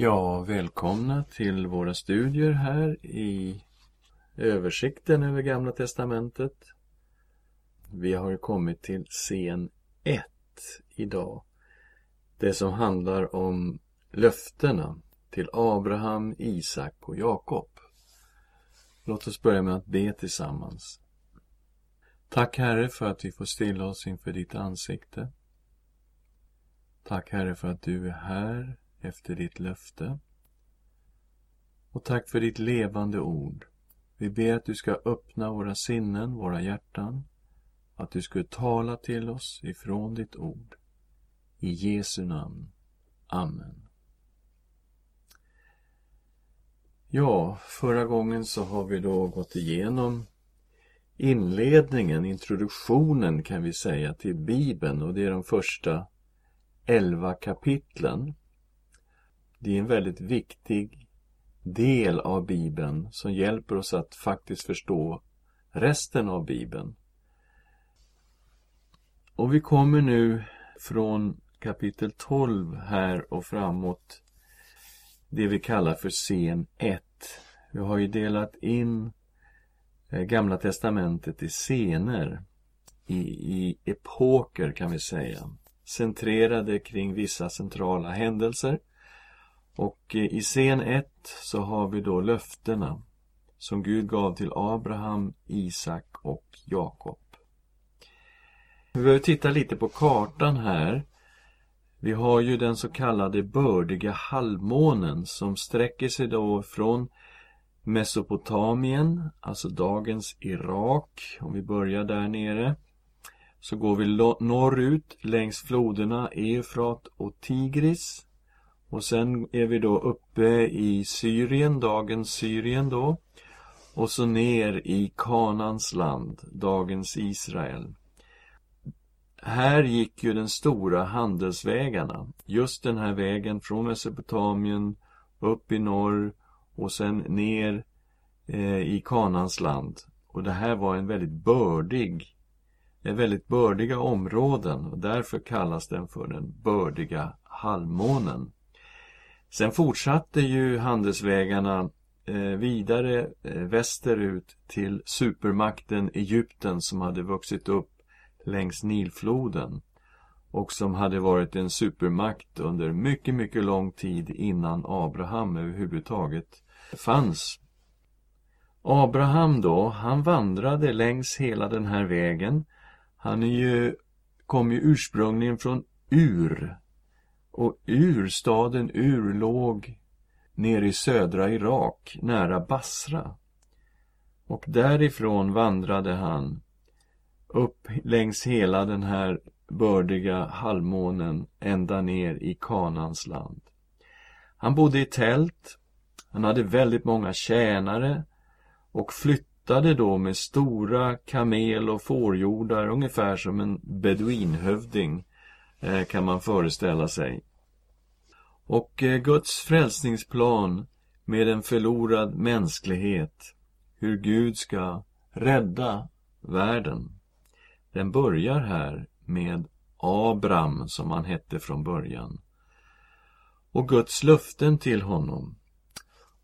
Ja, välkomna till våra studier här i översikten över Gamla Testamentet. Vi har kommit till scen 1 idag. Det som handlar om löftena till Abraham, Isak och Jakob. Låt oss börja med att be tillsammans. Tack Herre för att vi får stilla oss inför ditt ansikte. Tack Herre för att du är här efter ditt löfte. Och tack för ditt levande ord. Vi ber att du ska öppna våra sinnen, våra hjärtan. Att du skulle tala till oss ifrån ditt ord. I Jesu namn. Amen. Ja, förra gången så har vi då gått igenom inledningen, introduktionen kan vi säga till Bibeln och det är de första elva kapitlen. Det är en väldigt viktig del av Bibeln som hjälper oss att faktiskt förstå resten av Bibeln. Och vi kommer nu från kapitel 12 här och framåt det vi kallar för scen 1. Vi har ju delat in eh, Gamla Testamentet i scener, i, i epoker kan vi säga, centrerade kring vissa centrala händelser. Och eh, i scen 1 så har vi då löftena som Gud gav till Abraham, Isak och Jakob. Vi behöver titta lite på kartan här. Vi har ju den så kallade bördiga halvmånen som sträcker sig då från Mesopotamien, alltså dagens Irak, om vi börjar där nere. Så går vi norrut längs floderna Eufrat och Tigris. Och sen är vi då uppe i Syrien, dagens Syrien då. Och så ner i Kanans land, dagens Israel. Här gick ju den stora handelsvägarna. Just den här vägen från Mesopotamien upp i norr och sen ner eh, i Kanans land. Och det här var en väldigt bördig, en väldigt bördiga områden och därför kallas den för den bördiga halvmånen. Sen fortsatte ju handelsvägarna eh, vidare eh, västerut till supermakten Egypten som hade vuxit upp längs Nilfloden och som hade varit en supermakt under mycket, mycket lång tid innan Abraham överhuvudtaget fanns. Abraham då, han vandrade längs hela den här vägen. Han är ju, kom ju ursprungligen från Ur. Och Ur, staden Ur, låg nere i södra Irak, nära Basra. Och därifrån vandrade han upp längs hela den här bördiga halvmånen ända ner i Kanans land. Han bodde i tält, han hade väldigt många tjänare och flyttade då med stora kamel och fårjordar ungefär som en beduinhövding eh, kan man föreställa sig. Och eh, Guds frälsningsplan med en förlorad mänsklighet, hur Gud ska rädda världen. Den börjar här med Abram som han hette från början. Och Guds löften till honom.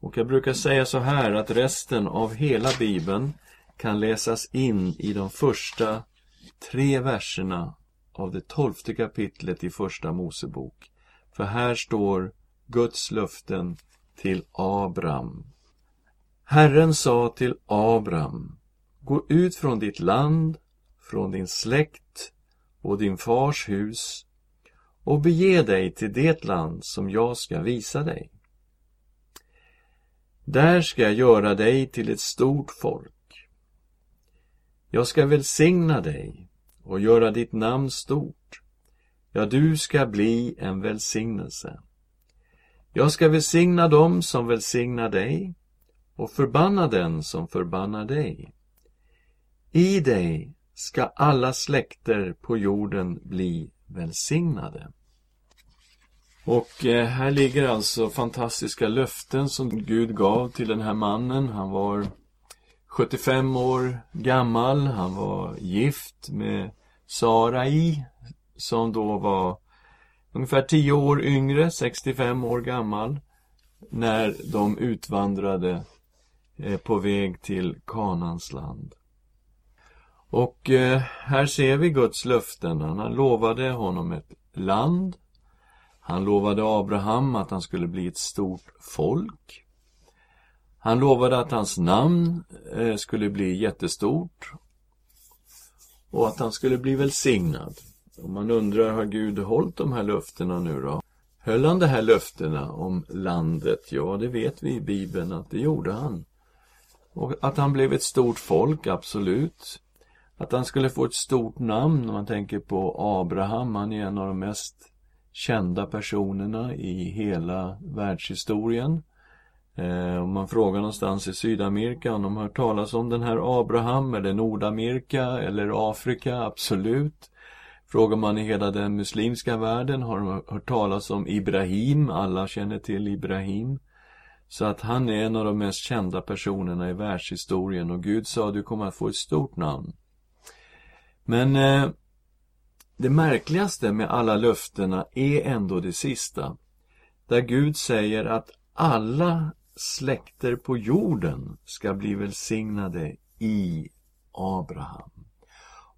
Och jag brukar säga så här att resten av hela bibeln kan läsas in i de första tre verserna av det tolfte kapitlet i första Mosebok. För här står Guds löften till Abram. Herren sa till Abram, gå ut från ditt land från din släkt och din fars hus och bege dig till det land som jag ska visa dig. Där ska jag göra dig till ett stort folk. Jag ska välsigna dig och göra ditt namn stort. Ja, du ska bli en välsignelse. Jag ska välsigna dem som välsignar dig och förbanna den som förbannar dig. I dig ska alla släkter på jorden bli välsignade. Och eh, här ligger alltså fantastiska löften som Gud gav till den här mannen. Han var 75 år gammal, han var gift med Sarai som då var ungefär 10 år yngre, 65 år gammal. när de utvandrade eh, på väg till Kanans land. Och eh, här ser vi Guds löften. Han lovade honom ett land. Han lovade Abraham att han skulle bli ett stort folk. Han lovade att hans namn eh, skulle bli jättestort och att han skulle bli välsignad. Och man undrar, har Gud hållit de här löftena nu då? Höll han de här löftena om landet? Ja, det vet vi i Bibeln att det gjorde han. Och att han blev ett stort folk, absolut. Att han skulle få ett stort namn, om man tänker på Abraham, han är en av de mest kända personerna i hela världshistorien. Eh, om man frågar någonstans i Sydamerika om de har hört talas om den här Abraham eller Nordamerika eller Afrika, absolut. Frågar man i hela den muslimska världen har de hört talas om Ibrahim, alla känner till Ibrahim. Så att han är en av de mest kända personerna i världshistorien och Gud sa du kommer att få ett stort namn. Men eh, det märkligaste med alla löftena är ändå det sista. Där Gud säger att alla släkter på jorden ska bli välsignade i Abraham.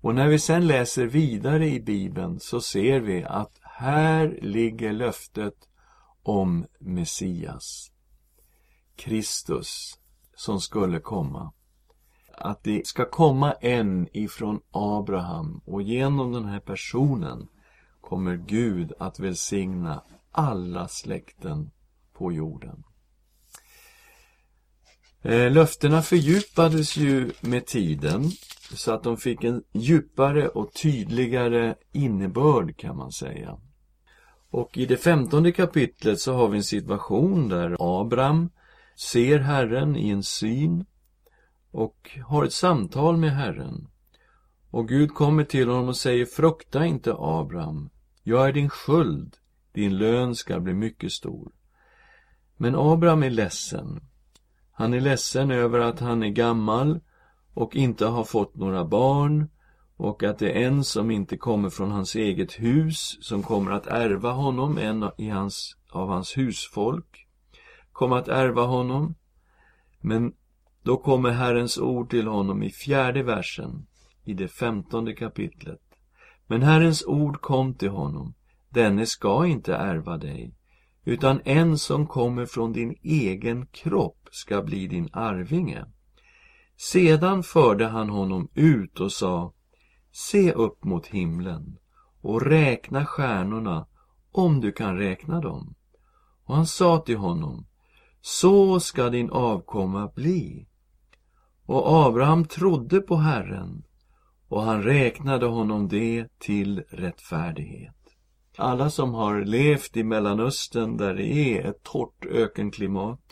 Och när vi sen läser vidare i Bibeln så ser vi att här ligger löftet om Messias. Kristus som skulle komma. Att det ska komma en ifrån Abraham och genom den här personen kommer Gud att välsigna alla släkten på jorden. Eh, löftena fördjupades ju med tiden så att de fick en djupare och tydligare innebörd kan man säga. Och i det femtonde kapitlet så har vi en situation där Abraham ser Herren i en syn och har ett samtal med Herren. Och Gud kommer till honom och säger Frukta inte Abraham, jag är din sköld, din lön ska bli mycket stor. Men Abraham är ledsen. Han är ledsen över att han är gammal och inte har fått några barn och att det är en som inte kommer från hans eget hus som kommer att ärva honom, en i hans, av hans husfolk kommer att ärva honom. Men då kommer Herrens ord till honom i fjärde versen i det femtonde kapitlet. Men Herrens ord kom till honom, denne ska inte ärva dig, utan en som kommer från din egen kropp ska bli din arvinge. Sedan förde han honom ut och sa Se upp mot himlen och räkna stjärnorna om du kan räkna dem. Och han sa till honom Så ska din avkomma bli. Och Abraham trodde på Herren och han räknade honom det till rättfärdighet. Alla som har levt i Mellanöstern där det är ett torrt ökenklimat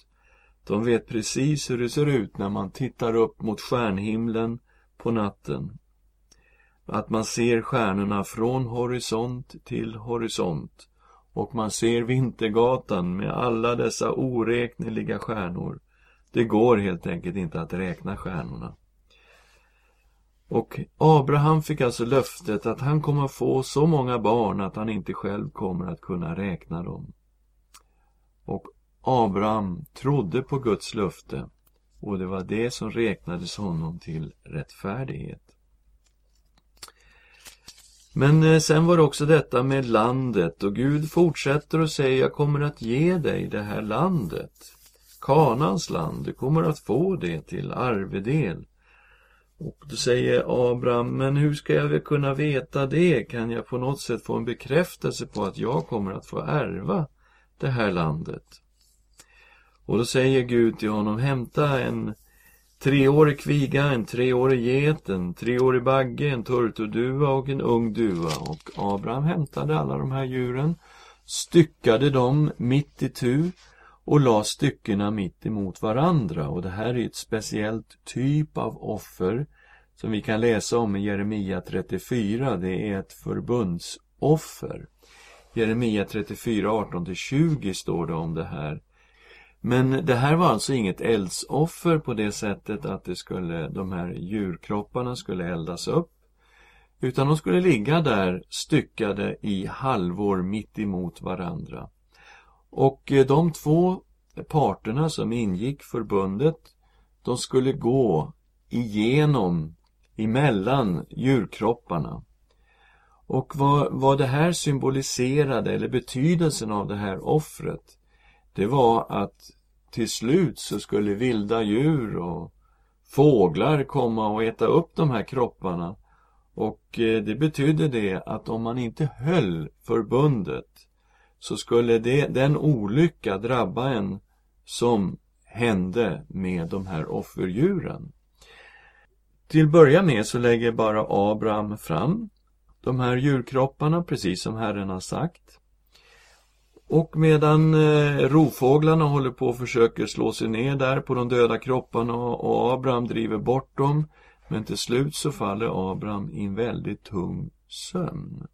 de vet precis hur det ser ut när man tittar upp mot stjärnhimlen på natten. Att man ser stjärnorna från horisont till horisont och man ser Vintergatan med alla dessa oräkneliga stjärnor. Det går helt enkelt inte att räkna stjärnorna. Och Abraham fick alltså löftet att han kommer få så många barn att han inte själv kommer att kunna räkna dem. Och Abraham trodde på Guds löfte och det var det som räknades honom till rättfärdighet. Men eh, sen var det också detta med landet och Gud fortsätter och säger jag kommer att ge dig det här landet. Kanans land, du kommer att få det till arvedel. Och då säger Abraham, men hur ska jag väl kunna veta det? Kan jag på något sätt få en bekräftelse på att jag kommer att få ärva det här landet? Och då säger Gud till honom, hämta en treårig kviga, en treårig get, en treårig bagge, en turturduva och en ung duva. Och Abraham hämtade alla de här djuren, styckade dem mitt i tu och la styckena mitt emot varandra. Och det här är ett speciellt typ av offer som vi kan läsa om i Jeremia 34. Det är ett förbundsoffer. Jeremia 34, 18-20 står det om det här. Men det här var alltså inget eldsoffer på det sättet att det skulle, de här djurkropparna skulle eldas upp. Utan de skulle ligga där styckade i halvor mitt emot varandra. Och eh, de två parterna som ingick förbundet, de skulle gå igenom, emellan djurkropparna. Och vad, vad det här symboliserade, eller betydelsen av det här offret, det var att till slut så skulle vilda djur och fåglar komma och äta upp de här kropparna. Och eh, det betydde det att om man inte höll förbundet så skulle det, den olycka drabba en som hände med de här offerdjuren. Till börja med så lägger bara Abraham fram de här djurkropparna, precis som Herren har sagt. Och medan eh, rovfåglarna håller på och försöker slå sig ner där på de döda kropparna och Abraham driver bort dem. Men till slut så faller Abraham i en väldigt tung sömn.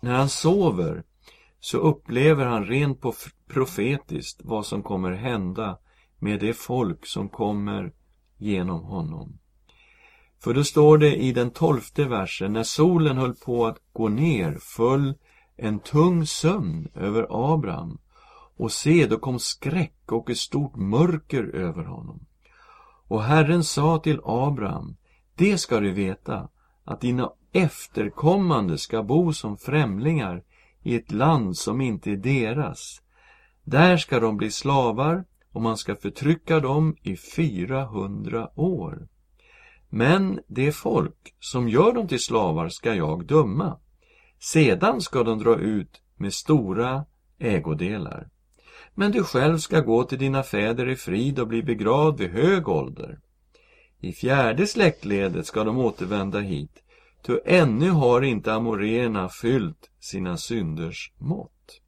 När han sover så upplever han rent profetiskt vad som kommer hända med det folk som kommer genom honom. För då står det i den tolfte versen, när solen höll på att gå ner föll en tung sömn över Abraham och se, då kom skräck och ett stort mörker över honom. Och Herren sa till Abraham, det ska du veta, att dina efterkommande ska bo som främlingar i ett land som inte är deras. Där ska de bli slavar och man ska förtrycka dem i 400 år. Men det folk som gör dem till slavar ska jag döma. Sedan ska de dra ut med stora ägodelar. Men du själv ska gå till dina fäder i frid och bli begravd vid hög ålder. I fjärde släktledet ska de återvända hit, ty ännu har inte amoréerna fyllt sina synders mått.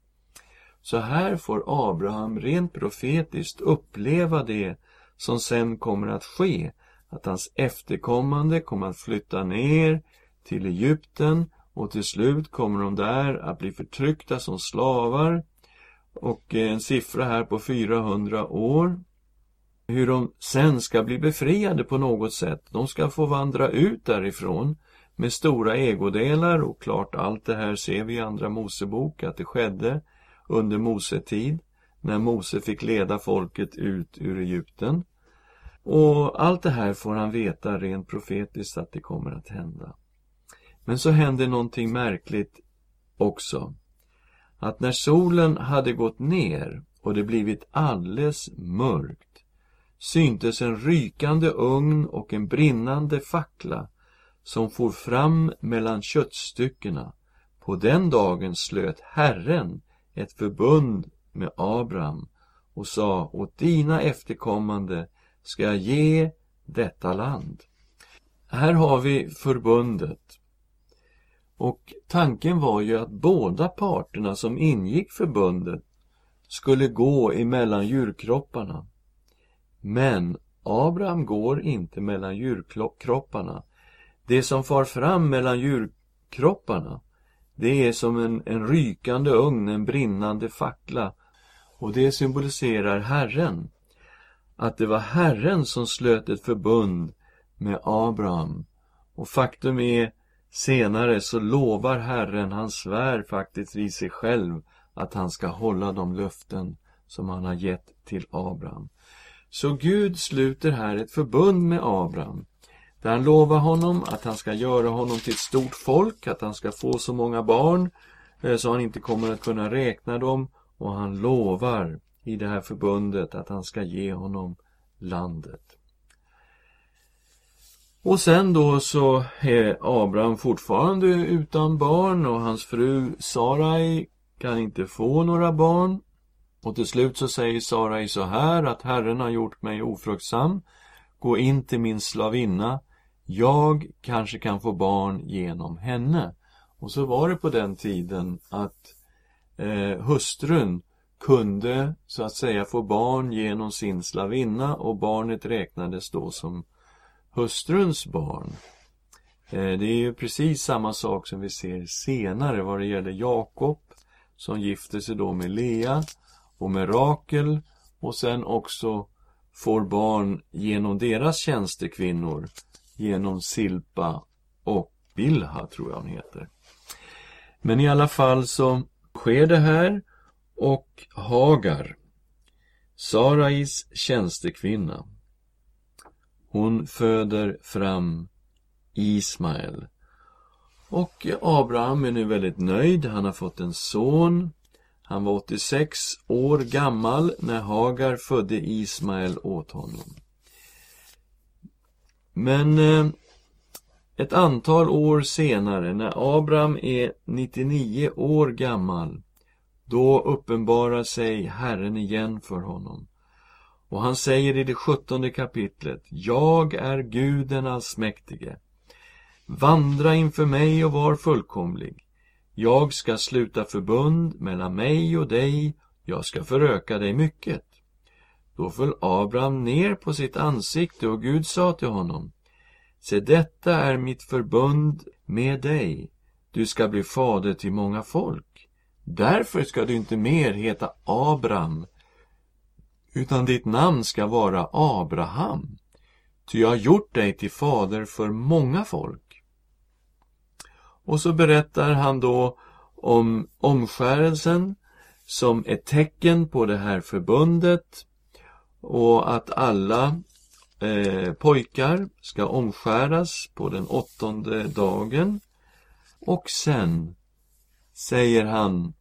Så här får Abraham rent profetiskt uppleva det som sen kommer att ske, att hans efterkommande kommer att flytta ner till Egypten och till slut kommer de där att bli förtryckta som slavar. Och eh, en siffra här på 400 år. Hur de sen ska bli befriade på något sätt. De ska få vandra ut därifrån med stora ägodelar och klart allt det här ser vi i Andra Mosebok att det skedde under Mosetid när Mose fick leda folket ut ur Egypten. Och allt det här får han veta rent profetiskt att det kommer att hända. Men så hände någonting märkligt också. Att när solen hade gått ner och det blivit alldeles mörkt syntes en rykande ugn och en brinnande fackla som for fram mellan köttstyckena. På den dagen slöt Herren ett förbund med Abraham och sa åt dina efterkommande ska jag ge detta land. Här har vi förbundet och tanken var ju att båda parterna som ingick förbundet skulle gå emellan djurkropparna. Men Abraham går inte mellan djurkropparna. Det som far fram mellan djurkropparna, det är som en, en rykande ugn, en brinnande fackla. Och det symboliserar Herren. Att det var Herren som slöt ett förbund med Abraham. Och faktum är Senare så lovar Herren, han svär faktiskt vid sig själv att han ska hålla de löften som han har gett till Abraham. Så Gud sluter här ett förbund med Abraham där han lovar honom att han ska göra honom till ett stort folk, att han ska få så många barn eh, så han inte kommer att kunna räkna dem och han lovar i det här förbundet att han ska ge honom landet. Och sen då så är Abraham fortfarande utan barn och hans fru Sarai kan inte få några barn. Och till slut så säger Sarai så här att Herren har gjort mig ofruktsam. Gå in till min slavinna. Jag kanske kan få barn genom henne. Och så var det på den tiden att eh, hustrun kunde så att säga få barn genom sin slavinna och barnet räknades då som hustruns barn. Eh, det är ju precis samma sak som vi ser senare vad det gäller Jakob som gifter sig då med Lea och med Rakel och sen också får barn genom deras tjänstekvinnor genom Silpa och Bilha tror jag hon heter. Men i alla fall så sker det här och Hagar Sarais tjänstekvinna. Hon föder fram Ismael. Och Abraham är nu väldigt nöjd. Han har fått en son. Han var 86 år gammal när Hagar födde Ismael åt honom. Men eh, ett antal år senare, när Abraham är 99 år gammal, då uppenbarar sig Herren igen för honom. Och han säger i det sjuttonde kapitlet, Jag är Gud den allsmäktige. Vandra inför mig och var fullkomlig. Jag ska sluta förbund mellan mig och dig, jag ska föröka dig mycket. Då föll Abraham ner på sitt ansikte och Gud sa till honom, Se, detta är mitt förbund med dig. Du ska bli fader till många folk. Därför ska du inte mer heta Abram utan ditt namn ska vara Abraham. Ty jag har gjort dig till fader för många folk. Och så berättar han då om omskärelsen som ett tecken på det här förbundet och att alla eh, pojkar ska omskäras på den åttonde dagen. Och sen säger han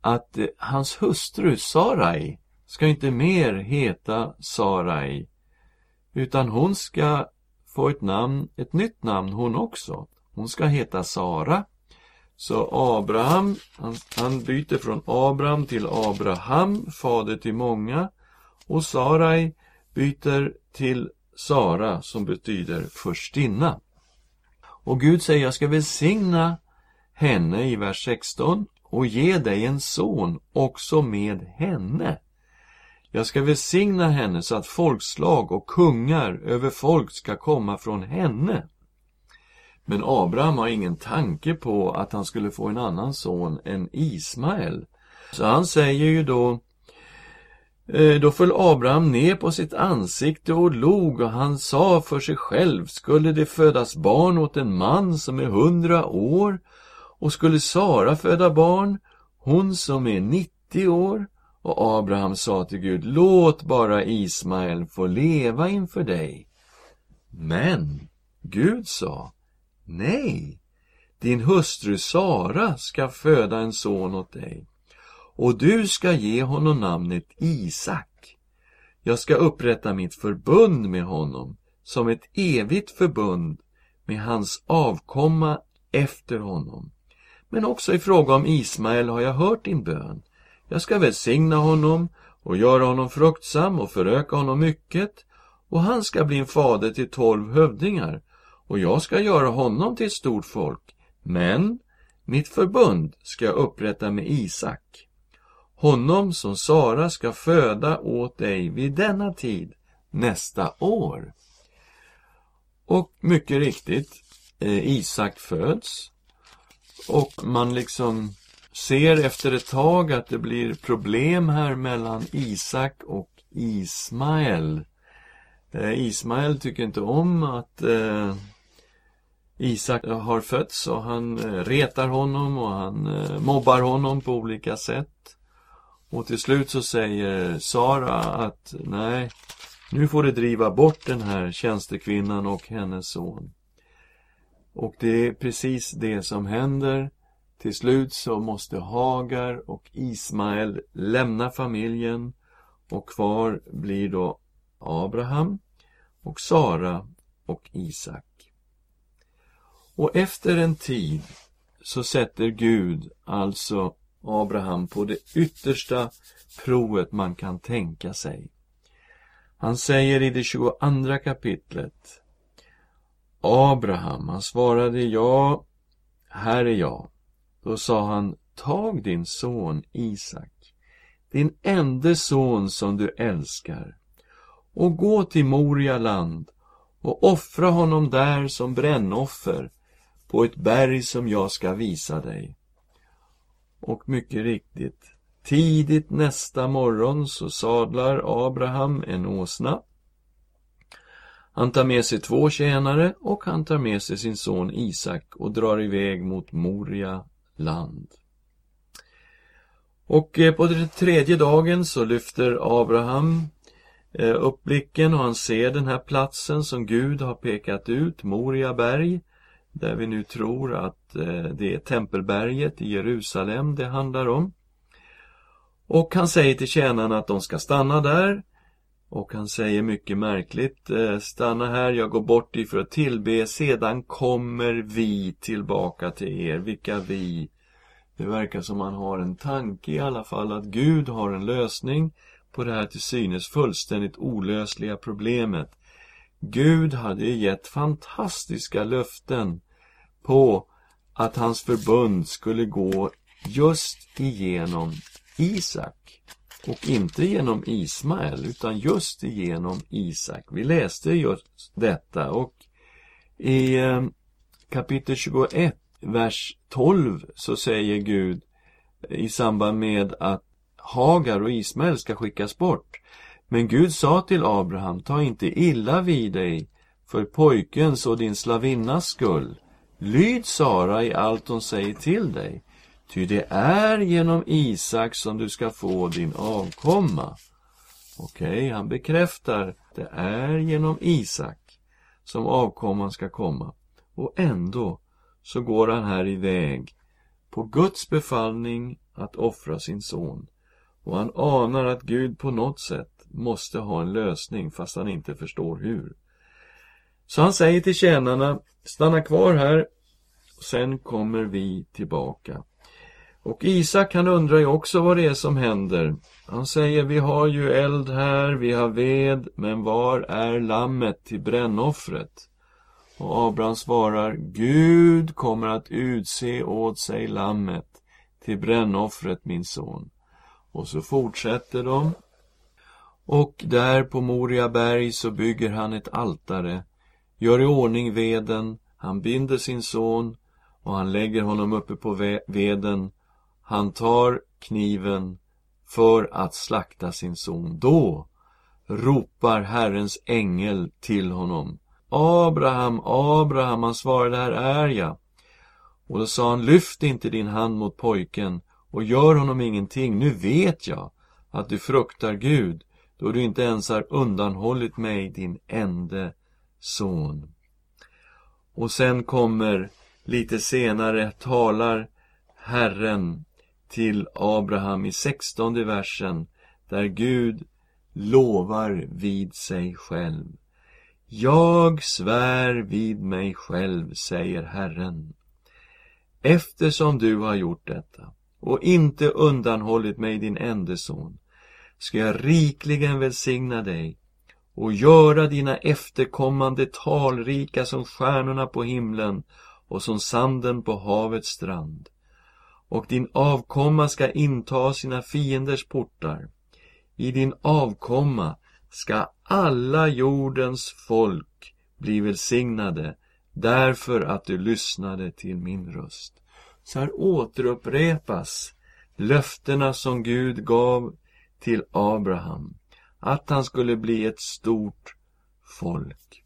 att eh, hans hustru Sarai ska inte mer heta Sarai utan hon ska få ett namn, ett nytt namn hon också. Hon ska heta Sara. Så Abraham, han, han byter från Abraham till Abraham, fader till många. Och Sarai byter till Sara som betyder förstinna. Och Gud säger, jag ska välsigna henne i vers 16 och ge dig en son också med henne. Jag ska välsigna henne så att folkslag och kungar över folk ska komma från henne. Men Abraham har ingen tanke på att han skulle få en annan son än Ismael. Så han säger ju då eh, då föll Abraham ner på sitt ansikte och log och han sa för sig själv, skulle det födas barn åt en man som är hundra år och skulle Sara föda barn, hon som är nittio år? Och Abraham sa till Gud, låt bara Ismael få leva inför dig. Men Gud sa, nej, din hustru Sara ska föda en son åt dig och du ska ge honom namnet Isak. Jag ska upprätta mitt förbund med honom som ett evigt förbund med hans avkomma efter honom. Men också i fråga om Ismael har jag hört din bön. Jag ska välsigna honom och göra honom fruktsam och föröka honom mycket och han ska bli en fader till tolv hövdingar och jag ska göra honom till ett stort folk. Men mitt förbund ska jag upprätta med Isak honom som Sara ska föda åt dig vid denna tid nästa år. Och mycket riktigt, eh, Isak föds och man liksom ser efter ett tag att det blir problem här mellan Isak och Ismael. Eh, Ismael tycker inte om att eh, Isak har fötts och han eh, retar honom och han eh, mobbar honom på olika sätt. Och till slut så säger Sara att nej, nu får du driva bort den här tjänstekvinnan och hennes son. Och det är precis det som händer. Till slut så måste Hagar och Ismael lämna familjen och kvar blir då Abraham och Sara och Isak. Och efter en tid så sätter Gud alltså Abraham på det yttersta provet man kan tänka sig. Han säger i det 22 kapitlet Abraham, han svarade ja, här är jag. Då sa han, tag din son Isak, din enda son som du älskar, och gå till Moria land och offra honom där som brännoffer på ett berg som jag ska visa dig. Och mycket riktigt, tidigt nästa morgon så sadlar Abraham en åsna. Han tar med sig två tjänare och han tar med sig sin son Isak och drar iväg mot Moria land. Och eh, på den tredje dagen så lyfter Abraham eh, upp blicken och han ser den här platsen som Gud har pekat ut, Moria berg, där vi nu tror att eh, det är tempelberget i Jerusalem det handlar om. Och han säger till tjänarna att de ska stanna där. Och han säger mycket märkligt, eh, stanna här, jag går bort för att tillbe, sedan kommer vi tillbaka till er. Vilka vi? Det verkar som han har en tanke i alla fall att Gud har en lösning på det här till synes fullständigt olösliga problemet. Gud hade gett fantastiska löften på att hans förbund skulle gå just igenom Isak och inte genom Ismael utan just genom Isak. Vi läste just detta och i eh, kapitel 21 vers 12 så säger Gud i samband med att Hagar och Ismael ska skickas bort. Men Gud sa till Abraham, ta inte illa vid dig för pojkens och din slavinnas skull. Lyd Sara i allt hon säger till dig, ty det är genom Isak som du ska få din avkomma. Okej, okay, han bekräftar, det är genom Isak som avkomman ska komma. Och ändå så går han här iväg på Guds befallning att offra sin son. Och han anar att Gud på något sätt måste ha en lösning fast han inte förstår hur. Så han säger till tjänarna, stanna kvar här, och sen kommer vi tillbaka. Och Isak han undrar ju också vad det är som händer. Han säger, vi har ju eld här, vi har ved, men var är lammet till brännoffret? Och Abraham svarar, Gud kommer att utse åt sig lammet till brännoffret, min son. Och så fortsätter de. Och där på Moria berg så bygger han ett altare, gör i ordning veden, han binder sin son och han lägger honom uppe på veden. Han tar kniven för att slakta sin son. Då ropar Herrens ängel till honom. Abraham, Abraham, han svarade, här är jag. Och då sa han, lyft inte din hand mot pojken och gör honom ingenting. Nu vet jag att du fruktar Gud, då du inte ens har undanhållit mig din ende son. Och sen kommer, lite senare, talar Herren till Abraham i sextonde versen, där Gud lovar vid sig själv. Jag svär vid mig själv, säger Herren. Eftersom du har gjort detta och inte undanhållit mig din ende son, ska jag rikligen välsigna dig och göra dina efterkommande talrika som stjärnorna på himlen och som sanden på havets strand. Och din avkomma ska inta sina fienders portar. I din avkomma ska alla jordens folk bli välsignade därför att du lyssnade till min röst. Så här återupprepas löftena som Gud gav till Abraham, att han skulle bli ett stort folk.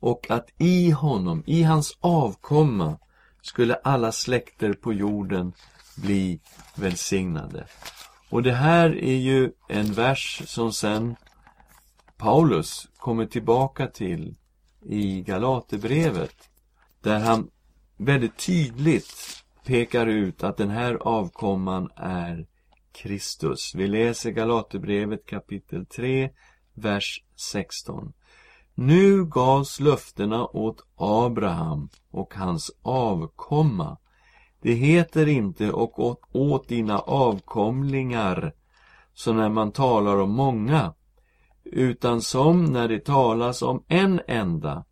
Och att i honom, i hans avkomma, skulle alla släkter på jorden bli välsignade. Och det här är ju en vers som sen Paulus kommer tillbaka till i Galaterbrevet. Där han väldigt tydligt pekar ut att den här avkomman är Kristus. Vi läser Galaterbrevet kapitel 3, vers 16. Nu gavs löftena åt Abraham och hans avkomma det heter inte och åt, åt dina avkomlingar, som när man talar om många, utan som när det talas om en enda,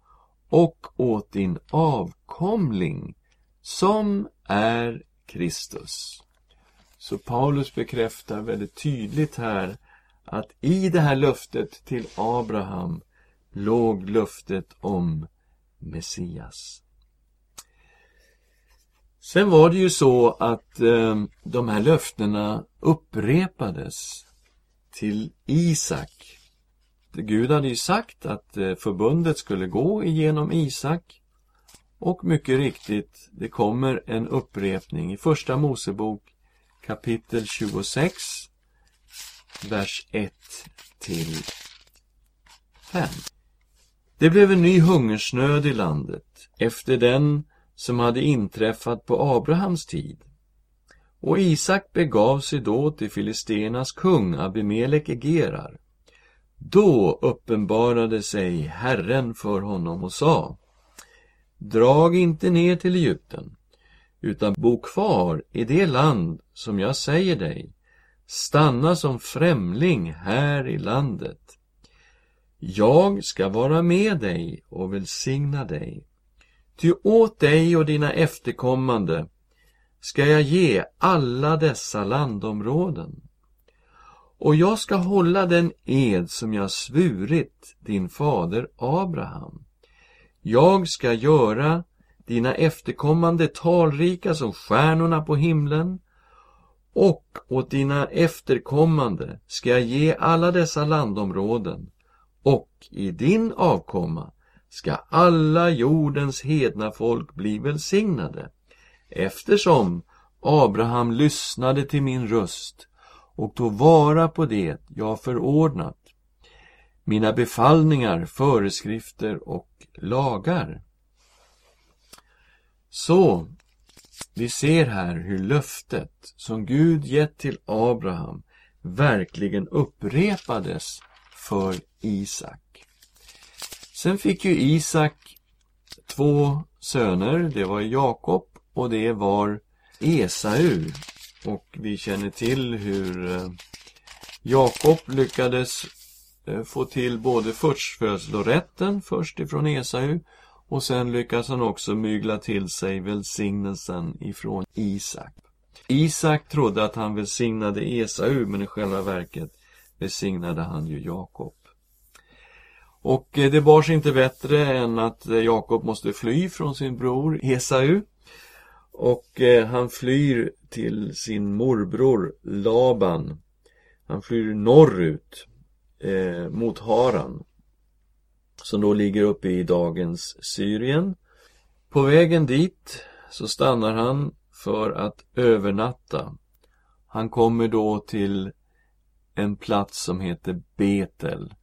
och åt din avkomling, som är Kristus. Så Paulus bekräftar väldigt tydligt här att i det här löftet till Abraham låg löftet om Messias. Sen var det ju så att eh, de här löftena upprepades till Isak. Gud hade ju sagt att eh, förbundet skulle gå igenom Isak. Och mycket riktigt, det kommer en upprepning i Första Mosebok kapitel 26, vers 1 till 5. Det blev en ny hungersnöd i landet efter den som hade inträffat på Abrahams tid. Och Isak begav sig då till Filistenas kung Abimelek Egerar. Då uppenbarade sig Herren för honom och sa Drag inte ner till Egypten, utan bo kvar i det land som jag säger dig. Stanna som främling här i landet. Jag ska vara med dig och välsigna dig. Ty åt dig och dina efterkommande ska jag ge alla dessa landområden. Och jag ska hålla den ed som jag svurit din fader Abraham. Jag ska göra dina efterkommande talrika som stjärnorna på himlen och åt dina efterkommande ska jag ge alla dessa landområden och i din avkomma ska alla jordens hedna folk bli välsignade eftersom Abraham lyssnade till min röst och tog vara på det jag förordnat, mina befallningar, föreskrifter och lagar. Så, vi ser här hur löftet som Gud gett till Abraham verkligen upprepades för Isak. Sen fick ju Isak två söner, det var Jakob och det var Esau. Och vi känner till hur eh, Jakob lyckades eh, få till både förstfödslorätten först ifrån Esau och sen lyckas han också mygla till sig välsignelsen ifrån Isak. Isak trodde att han välsignade Esau men i själva verket välsignade han ju Jakob. Och eh, det bar sig inte bättre än att eh, Jakob måste fly från sin bror Esau och eh, han flyr till sin morbror Laban. Han flyr norrut eh, mot Haran. Som då ligger uppe i dagens Syrien. På vägen dit så stannar han för att övernatta. Han kommer då till en plats som heter Betel.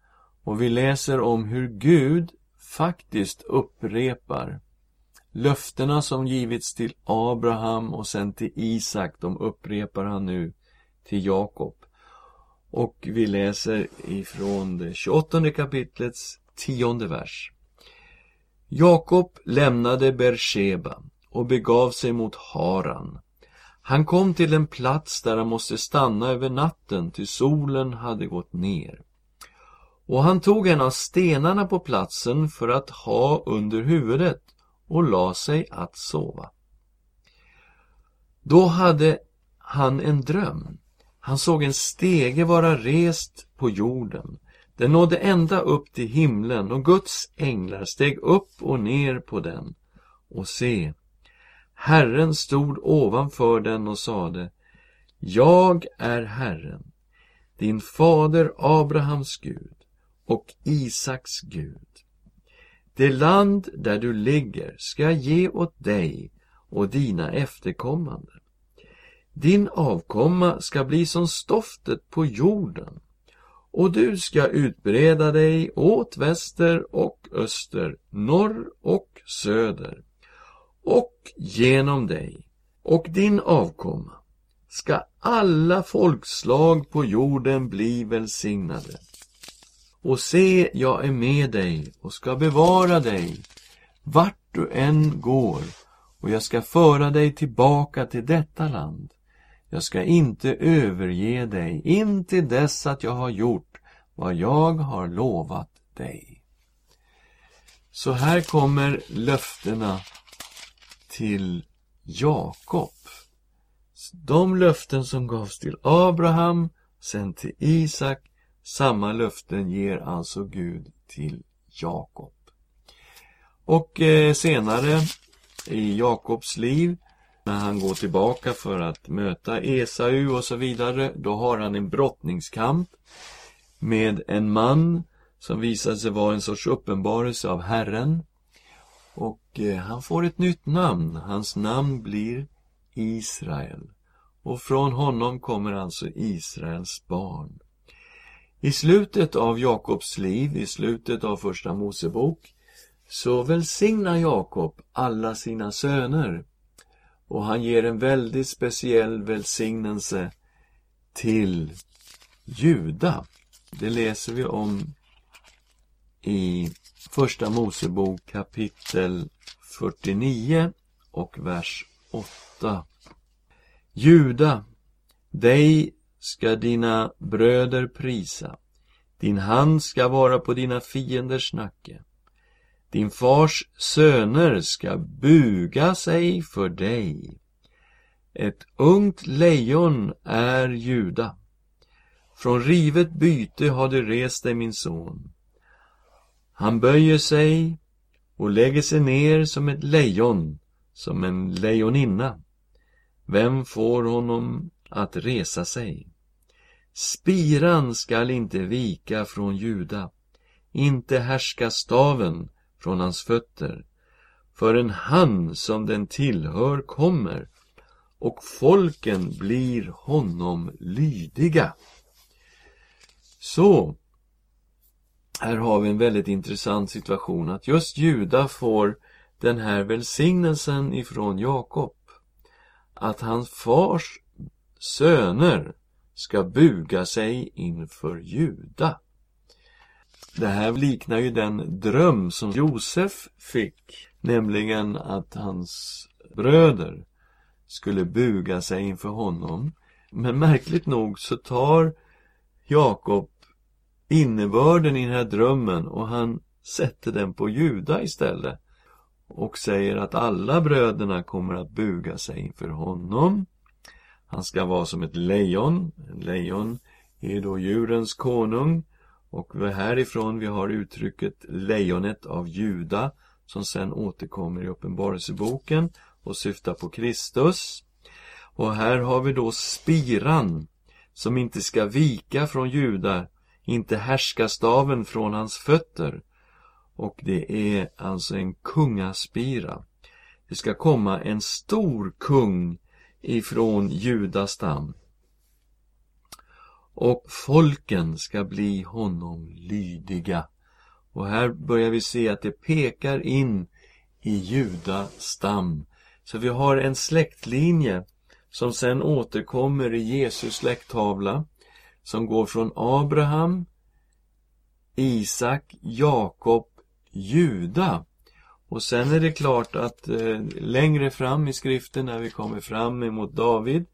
Och vi läser om hur Gud faktiskt upprepar Löftena som givits till Abraham och sen till Isak, de upprepar han nu till Jakob. Och vi läser ifrån det 28 kapitlets tionde vers. Jakob lämnade Bersheba och begav sig mot Haran. Han kom till en plats där han måste stanna över natten till solen hade gått ner. Och han tog en av stenarna på platsen för att ha under huvudet och la sig att sova. Då hade han en dröm. Han såg en stege vara rest på jorden. Den nådde ända upp till himlen och Guds änglar steg upp och ner på den. Och se, Herren stod ovanför den och sade Jag är Herren, din fader Abrahams Gud och Isaks Gud. Det land där du ligger ska jag ge åt dig och dina efterkommande. Din avkomma ska bli som stoftet på jorden och du ska utbreda dig åt väster och öster, norr och söder. Och genom dig och din avkomma ska alla folkslag på jorden bli välsignade. Och se, jag är med dig och ska bevara dig vart du än går och jag ska föra dig tillbaka till detta land. Jag ska inte överge dig in till dess att jag har gjort vad jag har lovat dig. Så här kommer löftena till Jakob. De löften som gavs till Abraham, sen till Isak samma löften ger alltså Gud till Jakob. Och eh, senare i Jakobs liv när han går tillbaka för att möta Esau och så vidare, då har han en brottningskamp med en man som visar sig vara en sorts uppenbarelse av Herren. Och eh, han får ett nytt namn. Hans namn blir Israel. och från honom kommer alltså Israels barn. I slutet av Jakobs liv, i slutet av Första Mosebok, så välsignar Jakob alla sina söner och han ger en väldigt speciell välsignelse till Juda. Det läser vi om i Första Mosebok kapitel 49 och vers 8. Juda, dig ska dina bröder prisa. Din hand ska vara på dina fienders nacke. Din fars söner ska buga sig för dig. Ett ungt lejon är Juda. Från rivet byte har du rest dig, min son. Han böjer sig och lägger sig ner som ett lejon, som en lejoninna. Vem får honom att resa sig? Spiran skall inte vika från Juda, inte härska staven från hans fötter, förrän han som den tillhör kommer och folken blir honom lydiga. Så, här har vi en väldigt intressant situation att just Juda får den här välsignelsen ifrån Jakob. Att hans fars söner ska buga sig inför Juda. Det här liknar ju den dröm som Josef fick, nämligen att hans bröder skulle buga sig inför honom. Men märkligt nog så tar Jakob innebörden i den här drömmen och han sätter den på Juda istället och säger att alla bröderna kommer att buga sig inför honom. Han ska vara som ett lejon. Lejon är då djurens konung. Och härifrån vi har uttrycket lejonet av Juda som sen återkommer i Uppenbarelseboken och syftar på Kristus. Och här har vi då spiran som inte ska vika från Juda, inte härska staven från hans fötter. Och det är alltså en kungaspira. Det ska komma en stor kung ifrån judastam. Och folken ska bli honom lydiga. Och här börjar vi se att det pekar in i Juda stam. Så vi har en släktlinje som sen återkommer i Jesus släkttavla som går från Abraham, Isak, Jakob, Juda. Och sen är det klart att eh, längre fram i skriften när vi kommer fram emot David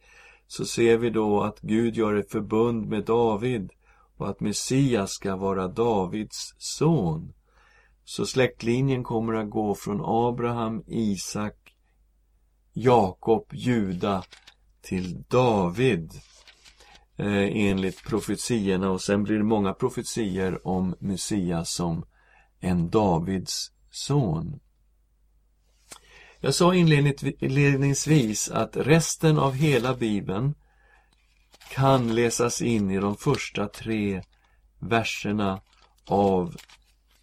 så ser vi då att Gud gör ett förbund med David och att Messias ska vara Davids son. Så släktlinjen kommer att gå från Abraham, Isak, Jakob, Juda till David eh, enligt profetierna och sen blir det många profetier om Messias som en Davids son. Jag sa inledningsvis att resten av hela Bibeln kan läsas in i de första tre verserna av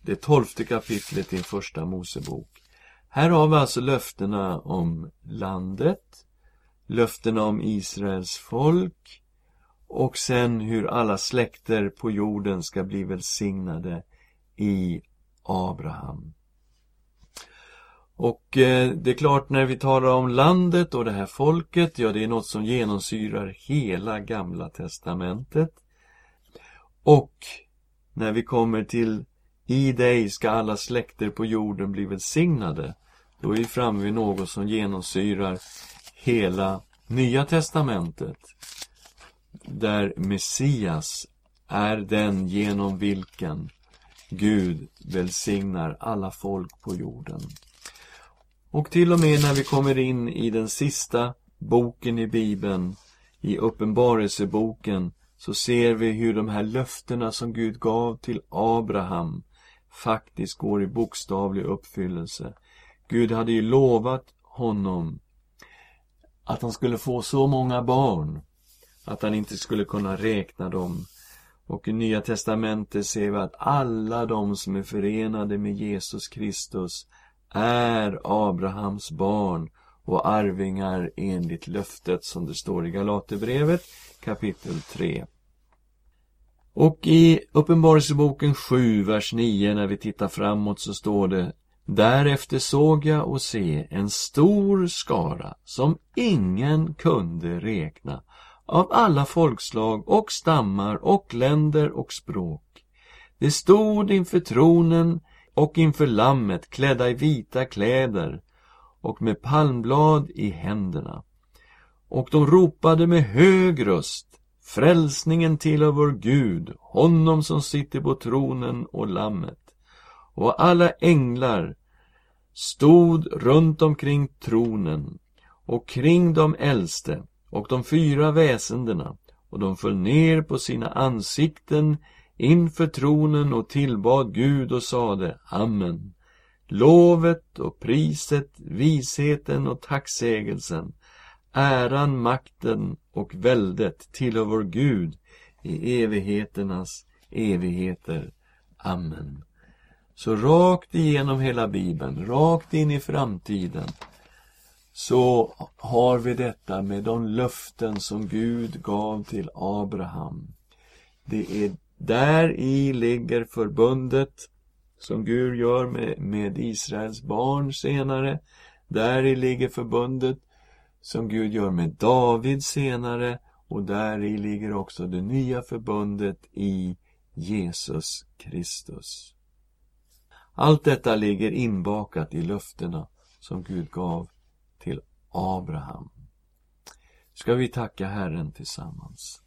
det tolfte kapitlet i Första Mosebok. Här har vi alltså löftena om landet, löftena om Israels folk och sen hur alla släkter på jorden ska bli välsignade i Abraham. Och eh, det är klart när vi talar om landet och det här folket, ja det är något som genomsyrar hela gamla testamentet. Och när vi kommer till i dig ska alla släkter på jorden bli välsignade, då är vi framme vid något som genomsyrar hela Nya testamentet. Där Messias är den genom vilken Gud välsignar alla folk på jorden. Och till och med när vi kommer in i den sista boken i Bibeln, i Uppenbarelseboken, så ser vi hur de här löftena som Gud gav till Abraham faktiskt går i bokstavlig uppfyllelse. Gud hade ju lovat honom att han skulle få så många barn att han inte skulle kunna räkna dem. Och i Nya Testamentet ser vi att alla de som är förenade med Jesus Kristus är Abrahams barn och arvingar enligt löftet som det står i Galaterbrevet kapitel 3. Och i Uppenbarelseboken 7, vers 9, när vi tittar framåt så står det Därefter såg jag och se en stor skara som ingen kunde räkna av alla folkslag och stammar och länder och språk. De stod inför tronen och inför lammet klädda i vita kläder och med palmblad i händerna. Och de ropade med hög röst Frälsningen tillhör vår Gud, honom som sitter på tronen och lammet. Och alla änglar stod runt omkring tronen och kring de äldste och de fyra väsendena och de föll ner på sina ansikten inför tronen och tillbad Gud och sade Amen. Lovet och priset, visheten och tacksägelsen, äran, makten och väldet tillhör vår Gud i evigheternas evigheter. Amen. Så rakt igenom hela Bibeln, rakt in i framtiden, så har vi detta med de löften som Gud gav till Abraham. Det är där i ligger förbundet som Gud gör med, med Israels barn senare. Där i ligger förbundet som Gud gör med David senare och där i ligger också det nya förbundet i Jesus Kristus. Allt detta ligger inbakat i löftena som Gud gav till Abraham. Ska vi tacka Herren tillsammans.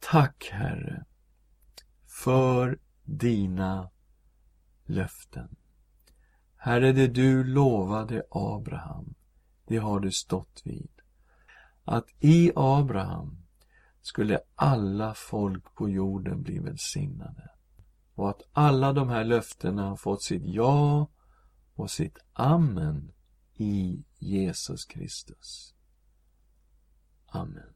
Tack Herre för dina löften. Herre, det du lovade Abraham, det har du stått vid. Att i Abraham skulle alla folk på jorden bli välsignade. Och att alla de här löftena har fått sitt ja och sitt amen i Jesus Kristus. Amen.